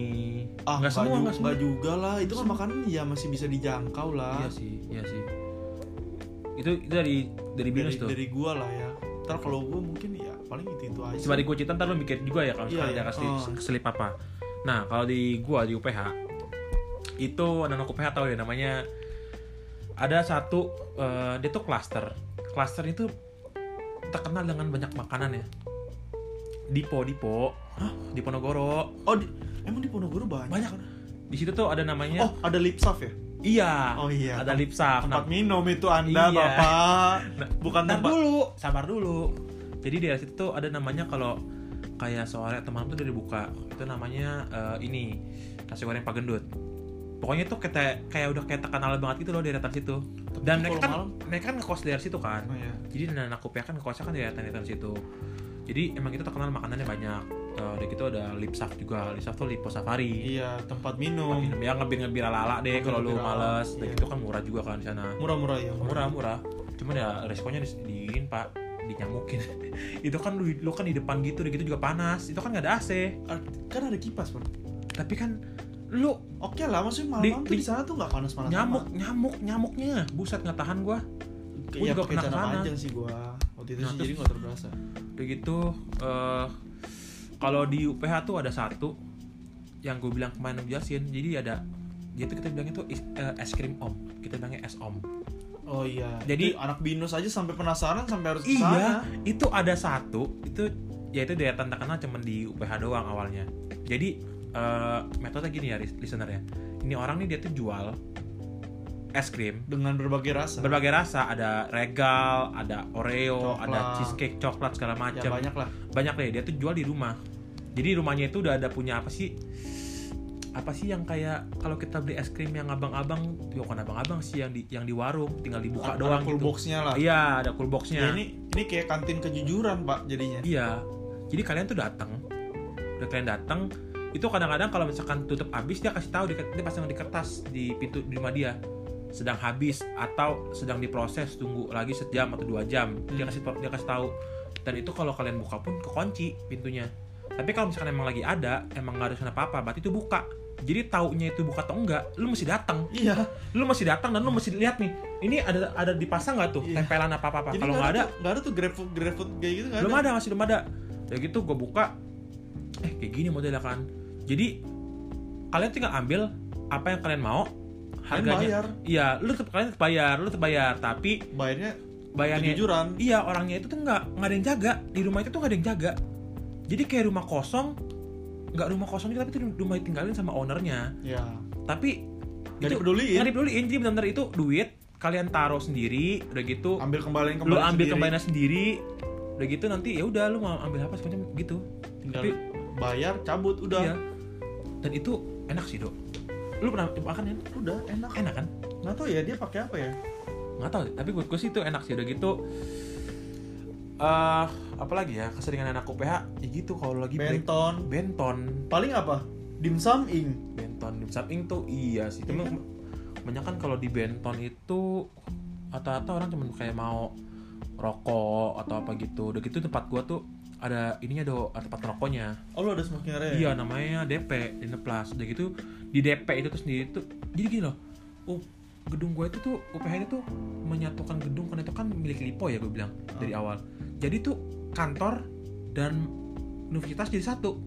ah nggak semua nggak semua juga lah itu kan makanan ya masih bisa dijangkau lah iya sih iya sih itu itu dari dari binus dari, tuh dari gua lah ya ntar kalau gua mungkin ya paling itu itu aja Coba di gue cerita ntar lu mikir juga ya kalau Iya, misalkan iya. dia kasih Oh. selip apa. Nah kalau di gua di UPH itu anak UPH tahu ya namanya ada satu eh, dia tuh cluster. Cluster itu terkenal dengan banyak makanan ya. Dipo Dipo, Hah? di Ponorogo oh di, emang di Ponorogo banyak banyak. Di situ tuh ada namanya oh ada lipsaf ya iya. oh iya Ada lipsaf. tempat Nah, minum itu anda Iya. bapak [laughs] Nah, bukan Ntar tempat dulu, sabar dulu. Jadi di situ tuh ada namanya kalau kayak sore teman tuh udah dibuka. Itu namanya eh, ini nasi goreng Pak Gendut. Pokoknya tuh kayak kayak udah kayak terkenal banget gitu loh di daerah situ. Dan mereka kan malam? mereka kan ngekos di daerah situ kan. oh, iya. Jadi anak kupia kan ngekosnya kan di daerah situ. Jadi emang itu terkenal makanannya banyak. Eh, udah gitu ada Lipsaf juga. Lipsaf tuh Lipo Safari. iya tempat Tempat minum minum ya ngebir ngebir ala deh kalau lu ala, males. Dan iya. itu kan murah juga kan di sana murah-murah ya murah murah cuman ya resikonya di, diin pak dinyamukin [laughs] itu kan lu, lu kan di depan gitu udah gitu juga panas itu kan nggak ada AC kan ada kipas bro tapi kan lu oke lah maksudnya Di- malam tuh di- di sana tuh nggak panas-panas nyamuk nyamuk nyamuknya buset nggak tahan gua. Gua ya juga ke sana. panjang sih gua waktu itu Nah, sih jadi nggak terberasa. udah gitu eh kalau di UPH tuh ada satu yang gue bilang kemarin jelasin. Jadi ada dia tuh kita bilang itu is- eh, es krim om. Kita bilangnya es om. Oh iya. Jadi- Itu anak binus aja sampai penasaran sampai harus iya itu ada satu itu ya itu daya terkenal cuman di UPH doang awalnya. Jadi eh, metode gini ya lis- listener ya. Ini orang nih dia tuh jual es krim. Dengan berbagai rasa. Berbagai rasa. Ada regal ada oreo Coklat. ada cheesecake coklat segala ya macam banyak lah. Banyak deh. Dia tuh jual di rumah. Jadi rumahnya itu udah ada punya apa sih? Apa sih yang kayak kalau kita beli es krim yang abang-abang ya bukan abang-abang sih yang di yang di warung. Tinggal dibuka Ada doang cool gitu. boxnya lah. Iya ada cool Ya, boxnya ini ini kayak kantin kejujuran pak jadinya. Iya. Jadi kalian tuh datang. Udah kalian datang itu kadang-kadang kalau misalkan tutup habis dia kasih tahu di, dia pasang di kertas di pintu di rumah dia sedang habis atau sedang diproses tunggu lagi sejam atau dua jam. Dia Hmm. kasih dia kasih tahu dan itu kalau kalian buka pun kekunci pintunya. Tapi kalau misalkan emang lagi ada emang nggak ada apa apa berarti itu buka. Jadi taunya itu buka atau enggak lu mesti datang. Iya. Lu mesti datang dan lu mesti lihat nih ini ada ada dipasang nggak tuh Iya. tempelan apa apa kalau nggak ada nggak ada tuh grab food kayak gitu nggak belum ada? ada masih belum ada. Ya gitu gue buka eh kayak gini modelnya kan. Jadi kalian tinggal ambil apa yang kalian mau harganya bayar. Iya lu tetap kalian tetap bayar lu tetap bayar. Tapi bayarnya bayarnya kejujuran. Iya orangnya itu tuh nggak nggak ada yang jaga. Di rumah itu tuh nggak ada yang jaga. Jadi kayak rumah kosong nggak rumah kosong juga tapi itu rumah ditinggalin sama ownernya. Ya tapi nggak itu dipeduliin. nggak dipeduliin. Jadi benar-benar itu duit kalian taruh sendiri udah gitu. Ambil kembaliin lu kembali ambil sendiri. kembalinya sendiri udah gitu nanti ya udah lu mau ambil apa semacam gitu. Tinggal tapi- bayar cabut udah. Iya. Dan itu enak sih, Dok. Lu pernah makan kan? udah enak. Enak kan? nggak tahu ya dia pakai apa ya? Nggak tahu, tapi gue, gue sih itu enak sih udah gitu. eh apalagi ya keseringan anak UPH ya gitu kalau lagi break. Benton. Benton. Paling apa? Dimsum ing. Benton di samping tuh iya sih cuma Iya banyak kan kalau di benton itu rata-rata orang cuma kayak mau rokok atau apa gitu. Udah gitu tempat gua tuh ada ininya do ada tempat rokoknya oh lu ada smoking area ya? Iya namanya DP di Plus. Udah gitu di DP itu tuh sendiri tuh jadi gini loh. Oh, gedung gue itu tuh UPH itu tuh menyatukan gedung karena itu kan milik Lipo ya gue bilang dari awal. Jadi tuh kantor dan universitas jadi satu.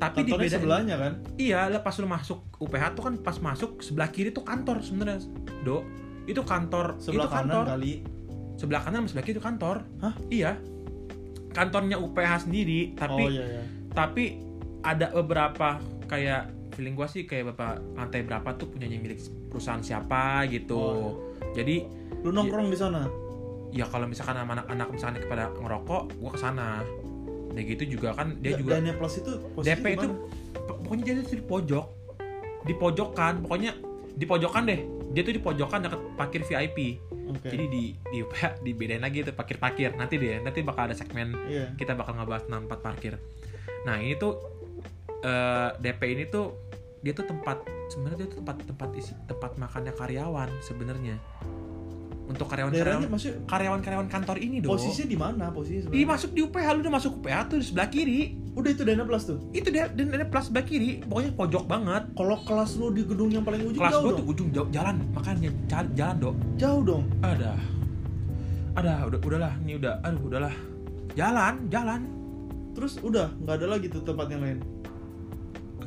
Tapi dibedain. sebelahnya kan Iya, lah pas lu masuk UPH tuh kan pas masuk sebelah kiri tuh kantor sebenarnya. Do, itu kantor sebelah itu kanan kantor. kali Sebelah kanan sama sebelah kiri itu kantor. Hah? Iya. Kantornya UPH sendiri, tapi oh iya iya. tapi ada beberapa kayak feeling gua sih kayak bapak lantai berapa tuh punyanya milik perusahaan siapa gitu. Oh, jadi lu nongkrong di sana? Ya kalau misalkan sama anak-anak misalkan kepada ngerokok gua ke sana dan gitu juga kan dia Da- juga Dania Plus itu DP itu pokoknya dia tuh di pojok. Di pojokan pokoknya di pojokan deh dia tuh di pojokan dekat parkir VIP Oke. jadi di di [laughs] dibedain lagi tuh parkir parkir nanti deh nanti bakal ada segmen iya kita bakal ngebahas tentang tempat parkir. Nah ini tuh eh, DP ini tuh dia tuh tempat sebenarnya dia tuh tempat tempat isi tempat makannya karyawan sebenarnya untuk karyawan karyawan karyawan karyawan kantor ini dong. posisinya di mana posisi sebenarnya masuk di UPH lu udah masuk UPH tuh di sebelah kiri. udah itu Dania Plus tuh Itu dia dan ada plus sebelah kiri, pokoknya pojok banget. kalau kelas lu di gedung yang paling ujung Kelas jauh gua dong tuh ujung jauh, jalan, makanya jalan, jalan dok. jauh dong Ada, ada, udah, udahlah, ini udah, aduh, udahlah. Jalan, jalan. terus udah nggak ada lagi tuh tempat yang lain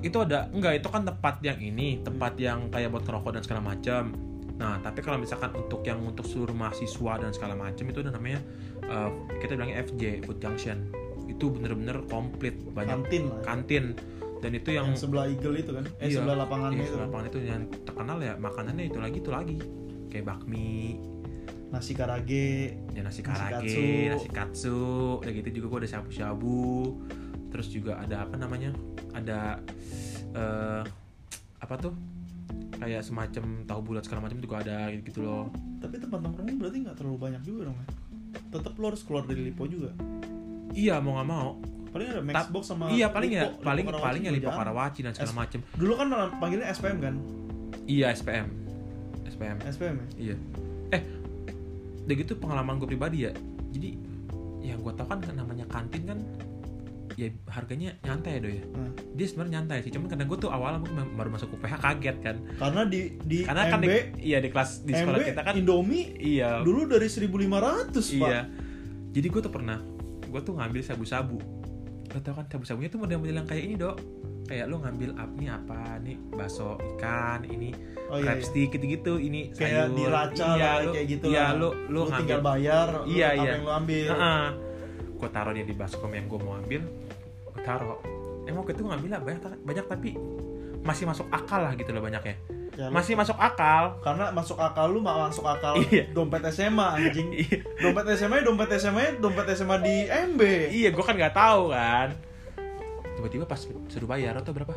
itu ada enggak itu kan tempat yang ini tempat yang kayak buat ngerokok dan segala macam nah tapi kalau misalkan untuk yang untuk seluruh mahasiswa dan segala macam itu udah namanya eh, kita bilangnya FJ Food Junction. Itu bener-bener komplit banyak kantin lah ya. kantin. Dan itu yang, yang, sebelah Eagle itu kan? Eh Iya, sebelah lapangannya iya, itu. kan. lapangan itu. Yang terkenal ya makanannya itu lagi itu lagi. Kayak bakmi. Nasi karage. Ya nasi Nasi karage katsu. nasi katsu. Udah gitu juga gua ada shabu-shabu. Terus juga ada apa namanya? Ada eh apa tuh kayak semacam tahu bulat segala macam juga ada gitu, gitu loh tapi tempat nongkrongnya berarti nggak terlalu banyak juga dong ya? Tetap lo harus keluar dari Lipo juga? Iya mau nggak mau. Paling ada Maxbox sama iya paling ya Lipo- Lipo paling Karawaci paling ya lipo karawaci dan segala macam dulu kan panggilnya SPM kan? Iya SPM SPM SPM ya? Iya. Eh udah gitu pengalaman gue pribadi ya. Jadi yang gue tau kan namanya kantin kan ya harganya nyantai ya do ya Nah, dia sebenarnya nyantai sih. Cuman karena gue tuh awalnya gue baru masuk UPH kaget kan. Karena di di karena kan MB di, iya di kelas di sekolah MB kita kan Indomie iya. dulu dari 1500 pak. Iya. Jadi gue tuh pernah gue tuh ngambil sabu-sabu. Lo tau kan sabu-sabunya tuh model-model yang kayak ini dok. Kayak lo ngambil up nih apa nih bakso ikan ini oh iya, iya. stick gitu-gitu ini kayak sayur. di raca iya, lah, lo, kayak gitu iya lah. lo lo lu ngambil. tinggal bayar lu Iya, apa iya. yang lu ambil. Gue taruh dia di baskom yang gue mau ambil taruh emang waktu itu ngambil lah banyak banyak tapi masih masuk akal lah gitu loh banyaknya. Ya, masih masuk akal. Karena masuk akal lu mak masuk akal Iya. dompet SMA anjing. [laughs] Iya. dompet SMA dompet SMA dompet SMA di MB iya gue kan nggak tahu kan. Tiba-tiba pas suruh bayar tuh berapa?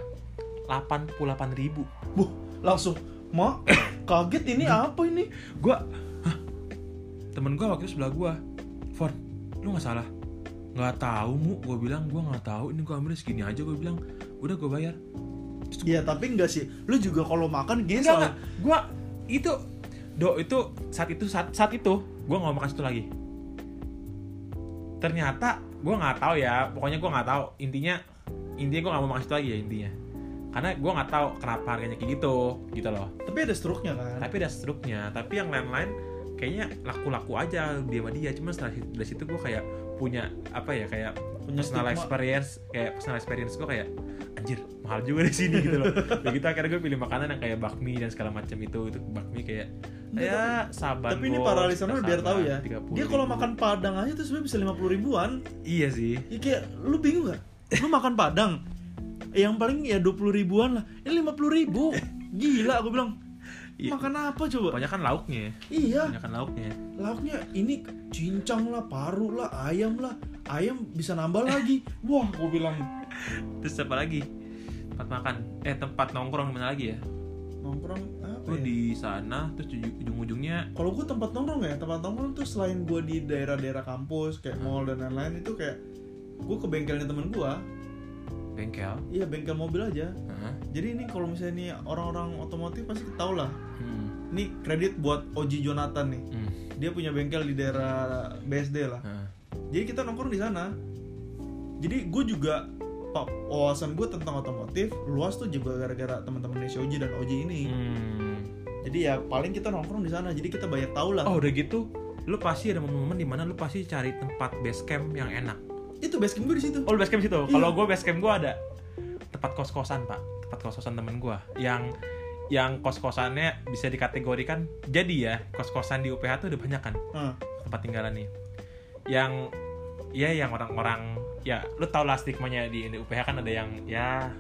88 ribu. Buh, langsung mak kaget ini apa ini? Gue hah? Temen gue waktu itu sebelah gue Fon lu nggak salah nggak tahu mu. Gue bilang gue nggak tahu ini gue ambil segini aja. Gue bilang udah gue bayar. Ya tapi enggak sih. Lu juga kalau makan enggak gesel enggak gue itu do itu saat itu saat, saat itu gue nggak mau makan situ lagi. Ternyata gue nggak tahu ya pokoknya gue nggak tahu. Intinya intinya gue nggak mau makan situ lagi ya intinya. Karena gue nggak tahu kenapa harganya kayak gitu gitu loh. Tapi ada struknya kan? Tapi ada struknya. Tapi yang lain-lain kayaknya laku-laku aja dia sama dia. Cuma setelah dari situ gue kayak punya apa ya kayak Punya personal stigma. experience kayak personal experience gue kayak anjir mahal juga di sini gitu loh. Ya gitu akhirnya gue pilih makanan yang kayak bakmi dan segala macam itu itu bakmi kayak ya saban tapi ini para listener biar tahu ya. 30 dia kalau makan padang aja tuh sebenarnya bisa 50 ribuan. Iya sih. Ya kayak lu bingung gak lu makan padang yang paling ya 20 ribuan lah. Ini 50 ribu. [laughs] Gila aku bilang Iya. makan apa coba? Banyak kan lauknya. Iya. Banyak kan lauknya. Lauknya ini cincang lah paru lah ayam lah. Ayam bisa nambah lagi. [laughs] Wah gue bilang. Terus apa lagi? Tempat makan. Eh tempat nongkrong mana lagi ya? Nongkrong apa gue ya? di sana. Terus ujung- ujung-ujungnya kalau gue tempat nongkrong ya tempat nongkrong tuh selain gue di daerah-daerah kampus kayak mall dan lain-lain itu kayak gue ke bengkelnya temen gue bengkel iya bengkel mobil aja Heeh. jadi ini kalau misalnya nih orang-orang otomotif pasti tau lah Hmm. ini kredit buat Oji Jonathan nih Hmm. dia punya bengkel di daerah BSD lah Heeh. jadi kita nongkrong di sana jadi gue juga wawasan gue tentang otomotif luas tuh juga gara-gara teman-teman si Oji dan Oji ini Hmm. jadi ya paling kita nongkrong di sana jadi kita banyak tahu lah Oh udah gitu, lu pasti ada momen-momen di mana lu pasti cari tempat base camp yang enak. Itu base camp gue di situ. Oh lu base camp situ? Iya. Kalau gue base camp gue ada tempat kos-kosan pak, tempat kos-kosan temen gue yang yang kos-kosannya bisa dikategorikan jadi ya kos-kosan di UPH tuh udah banyak kan? Nah, tempat tinggalan nih. Yang ya yang orang-orang ya lu tau lah stigmanya di, di UPH kan ada yang ya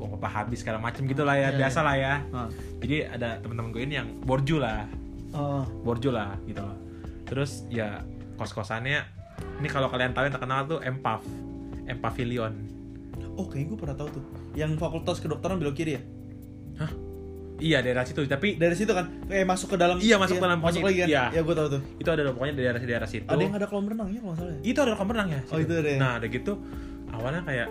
uang apa habis segala macem gitu lah ya Iya, biasa lah ya. Nah. jadi ada teman-teman gue ini yang borju lah. Ah, borjo lah gitu loh. Terus ya kos kosannya ini kalau kalian tahu yang terkenal tuh Empav Empavilion. Oh kayaknya gue pernah tahu tuh. Yang fakultas kedokteran belok kiri ya? Iya daerah situ. Tapi dari situ kan? Eh masuk ke dalam Iya, masuk ke dalam masuk lagi kan? Iya. ya gue tahu tuh. Itu ada pokoknya daerah daerah situ. Ada yang ada kolam renangnya kalau salah ya? Itu ada kolam renang ya? Oh, situ. itu ada ya? nah ada gitu. Awalnya kayak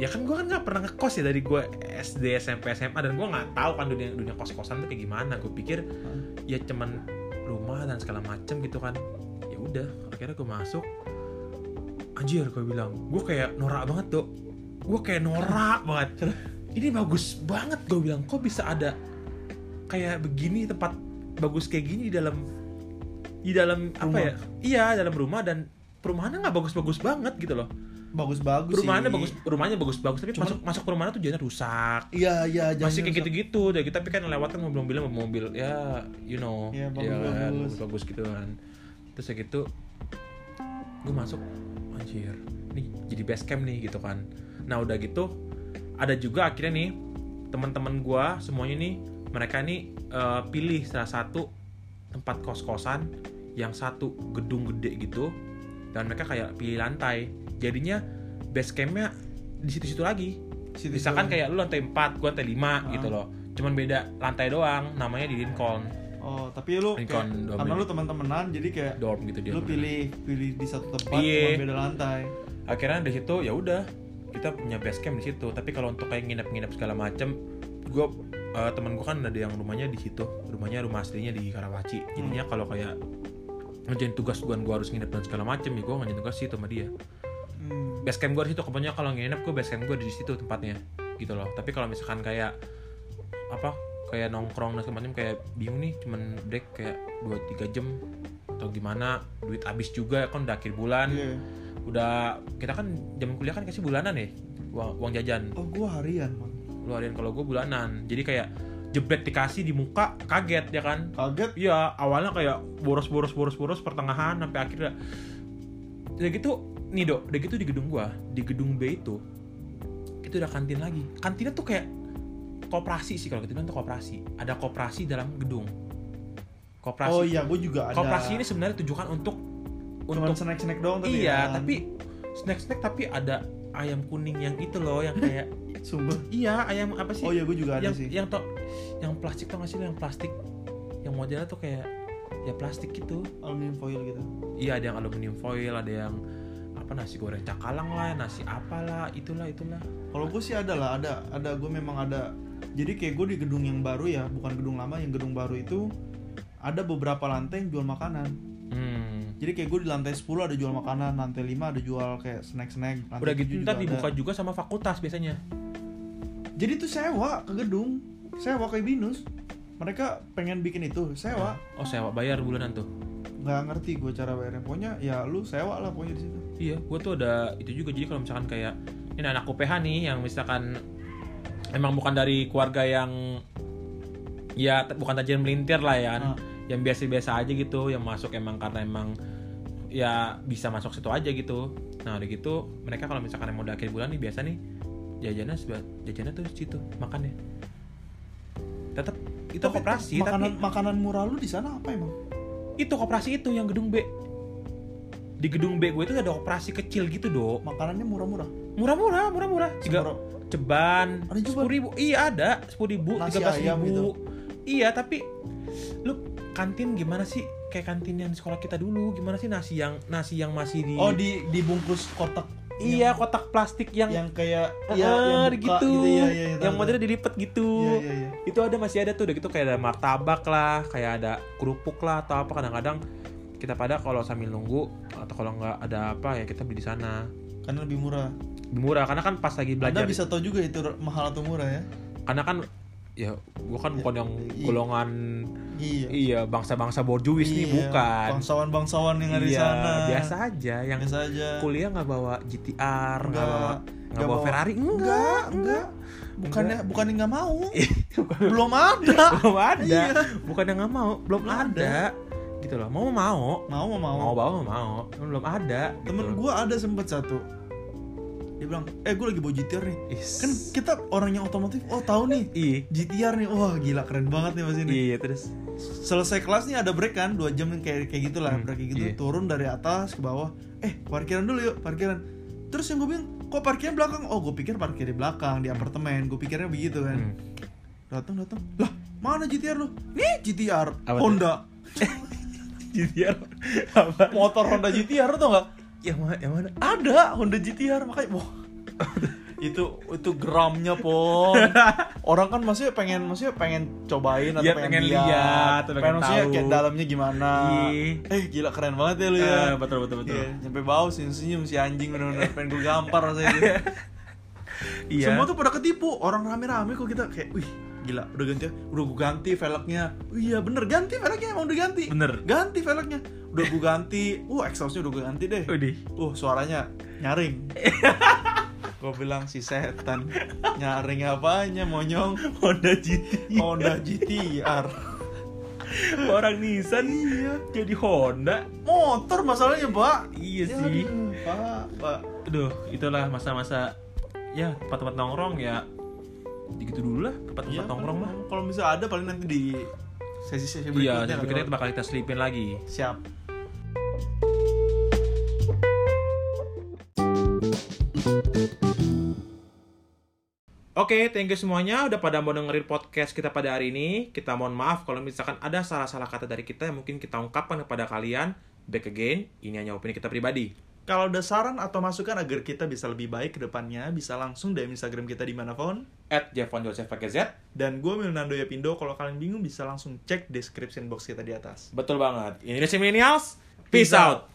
ya kan gue kan nggak pernah ngekos ya dari gue SD SMP SMA dan gue nggak tahu kan dunia dunia kos kosan tuh kayak gimana. Gue pikir ya cuman rumah dan segala macem gitu kan udah akhirnya gue masuk. Anjir gue bilang gue kayak norak banget dok. Gue kayak norak banget. Ini bagus banget gue bilang. Kok bisa ada kayak begini tempat bagus kayak gini di dalam di dalam apa Rumah. ya? Iya dalam rumah dan perumahannya nggak bagus-bagus banget gitu loh. Bagus-bagus perumahannya sih. bagus rumahnya bagus-bagus tapi Cuman- masuk masuk perumahannya tuh jadinya rusak. Iya iya masih kayak gitu-gitu deh kita tapi kan lewat kan mobil-mobil mobil ya you know. Iya, ya bagus-bagus. bagus gitu kan terus ya gitu gue masuk anjir nih jadi base camp nih gitu kan. Nah udah gitu ada juga akhirnya nih teman-teman gue semuanya nih mereka nih eh, pilih salah satu tempat kos-kosan yang satu gedung gede gitu dan mereka kayak pilih lantai. Jadinya base campnya di situ-situ lagi. Situ- misalkan kayak lu lantai 4, gua lantai 5 Ah. gitu loh. Cuman beda lantai doang namanya di Lincoln oh tapi lu kayak, karena ini. lu teman-temanan jadi kayak dorm gitu dia lu pilih pilih di satu tempat cuma beda lantai. Akhirnya dari situ ya udah kita punya base camp di situ. Tapi kalau untuk kayak nginep-nginep segala macem gue temen gue kan ada yang rumahnya di situ. Rumahnya rumah aslinya di Karawaci. Jadinya kalau kayak ngerjain tugas gue gue harus nginep dan segala macem ya gue ngerjain tugas situ sama dia. Hmm. base camp gue di situ kebanyakan kalau nginep gue base camp gue di situ tempatnya gitu loh. Tapi kalau misalkan kayak apa kayak nongkrong dan segala macam kayak bingung nih cuman break kayak 2-3 jam atau gimana duit habis juga kan udah akhir bulan. Iya. udah kita kan jam kuliah kan kasih bulanan ya uang, uang jajan. Oh gua harian man lu harian kalau gue bulanan. Jadi kayak jebret dikasih di muka kaget ya kan? Kaget? Iya, awalnya kayak boros boros boros boros pertengahan sampai akhirnya. Udah gitu nih dok, udah gitu di gedung gua, di gedung B itu itu udah kantin lagi. Kantinnya tuh kayak koperasi sih kalau kita bilang tuh koperasi ada koperasi dalam gedung koperasi Oh iya, gue juga ada. koperasi ini sebenarnya tujukan untuk Cuman untuk snack-snack doang tadi iya ya. tapi snack snack tapi ada ayam kuning yang itu loh yang kayak [laughs] Sumpah. iya ayam apa sih Oh iya, gue juga ada yang sih. yang to yang plastik tau gak sih lo yang plastik yang modelnya tuh kayak ya plastik gitu Aluminium foil gitu. iya ada yang aluminium foil ada yang apa nasi goreng cakalang lah nasi apalah itulah itulah Kalau gue sih ada lah, ada, ada gue memang ada. Jadi kayak gue di gedung yang baru ya, bukan gedung lama, yang gedung baru itu ada beberapa lantai yang jual makanan. hmm. Jadi kayak gue di lantai 10 ada jual makanan, lantai 5 ada jual kayak snack-snack. lantai udah 7 gitu ntar ada. dibuka juga sama fakultas biasanya Jadi tuh sewa ke gedung, sewa kayak binus. Mereka pengen bikin itu, sewa. oh sewa bayar bulanan tuh Nggak ngerti gue cara bayarnya. Pokoknya ya lu sewa lah pokoknya di situ. iya gue tuh ada itu juga jadi kalau misalkan kayak ini anak UPH nih yang misalkan emang bukan dari keluarga yang ya bukan tajir melintir lah ya kan Ah. yang biasa-biasa aja gitu yang masuk emang karena emang ya bisa masuk situ aja gitu nah udah gitu mereka kalau misalkan mau udah akhir bulan nih biasa nih jajannya jajannya tuh situ makannya tetap itu Tapi koperasi makanan tapi makanan murah lu di sana apa emang? itu koperasi itu yang gedung B di gedung B gue itu ada koperasi kecil gitu dok Makanannya murah-murah. murah-murah murah-murah tiga Semurah- ceban. Sepuluh ribu. Iya ada. Sepuluh ribu tiga belas ribu. gitu. iya tapi lu kantin gimana sih? Kayak kantin yang di sekolah kita dulu gimana sih nasi yang nasi yang masih di Oh di dibungkus kotak. iya kotak plastik yang Yang kayak Ah, iya yang buka gitu, gitu. Ya, ya, ya, yang modelnya dilipet gitu. Iya iya iya. itu ada masih ada tuh. Udah gitu kayak ada martabak lah kayak ada kerupuk lah atau apa. Kadang-kadang kita pada kalau sambil nunggu atau kalau nggak ada apa ya kita beli di sana Karena lebih murah. lebih murah karena kan pas lagi belajar Anda bisa tahu juga itu mahal atau murah ya. karena kan ya gua kan bukan yang Iya. golongan Iya. iya bangsa-bangsa borjuis nih Iya, bukan Bangsawan-bangsawan yang ada di iya, sana. biasa aja yang Biasa aja. kuliah nggak bawa GTR nggak Enggak. bawa nggak bawa bawa- Ferrari Enggak, enggak enggak. Bukannya bukannya nggak mau. [laughs] Bukan- Belum ada. [laughs] belum ada Iya. bukan yang nggak mau belum Belum ada. Gitu loh mau mau Mau mau mau. mau bawa mau belum ada Temen gitu. gua ada sempet satu. Dia bilang, eh gue lagi bawa GTR nih. Is. Kan kita orang yang otomotif, oh tahu nih. iya GTR nih, wah gila keren banget nih mas ini. iya terus Selesai kelas nih ada break kan, dua jam kayak kayak gitulah Hmm, break kayak gitu. iya. Turun dari atas ke bawah, eh parkiran dulu yuk parkiran. Terus yang gue bilang, kok parkirnya belakang? Oh gue pikir parkir di belakang di apartemen. Gue pikirnya begitu kan. Hmm. Datang datang, lah mana GTR lu? Nih GTR, Apa? Honda, [laughs] GTR apa? Motor Honda GTR tuh nggak? yang mana? Yang mana? Ada Honda GTR makanya wah. [laughs] Itu itu gramnya pon. Orang kan maksudnya pengen maksudnya pengen cobain atau Iya, pengen, pengen lihat, pengen maksudnya tahu. kayak dalamnya gimana. Iya. eh gila keren banget ya lu ya. Eh, betul betul betul. Iya, nyampe bau senyum senyum si anjing bener-bener pengen gue gampar rasanya gitu. [laughs] iya. Semua tuh pada ketipu. Orang rame-rame kok kita kayak wih gila udah ganti udah gue ganti velgnya. Iya bener ganti velgnya emang udah ganti. Bener. Ganti velgnya. Udah gue ganti uh exhaustnya udah gue ganti deh. Udih. Uh, suaranya nyaring. [laughs] Gue bilang si setan nyaring apanya monyong? Honda GT Honda GTR. orang Nissan iya, jadi Honda. Motor masalahnya, Pak. iya Ya, sih. Pak, Pak. aduh itulah masa-masa ya tempat-tempat nongkrong ya gitu dulu lah tempat-tempat Iya, nongkrong mah Kalau bisa ada paling nanti di sesi-sesi iya berikutnya. saya pikirnya itu bakal kita selipin lagi Siap. Oke, thank you semuanya udah pada mau dengerin podcast kita pada hari ini. Kita mohon maaf kalau misalkan ada salah-salah kata dari kita yang mungkin kita ungkapkan kepada kalian. Back again, ini hanya opini kita pribadi. Kalau ada saran atau masukan agar kita bisa lebih baik ke depannya, bisa langsung DM Instagram kita di mana phone. At Jeffon Joseph pakai Z. Dan gue Milnando Yapindo, kalau kalian bingung bisa langsung cek description box kita di atas. Betul banget. Indonesia Millennials, peace out.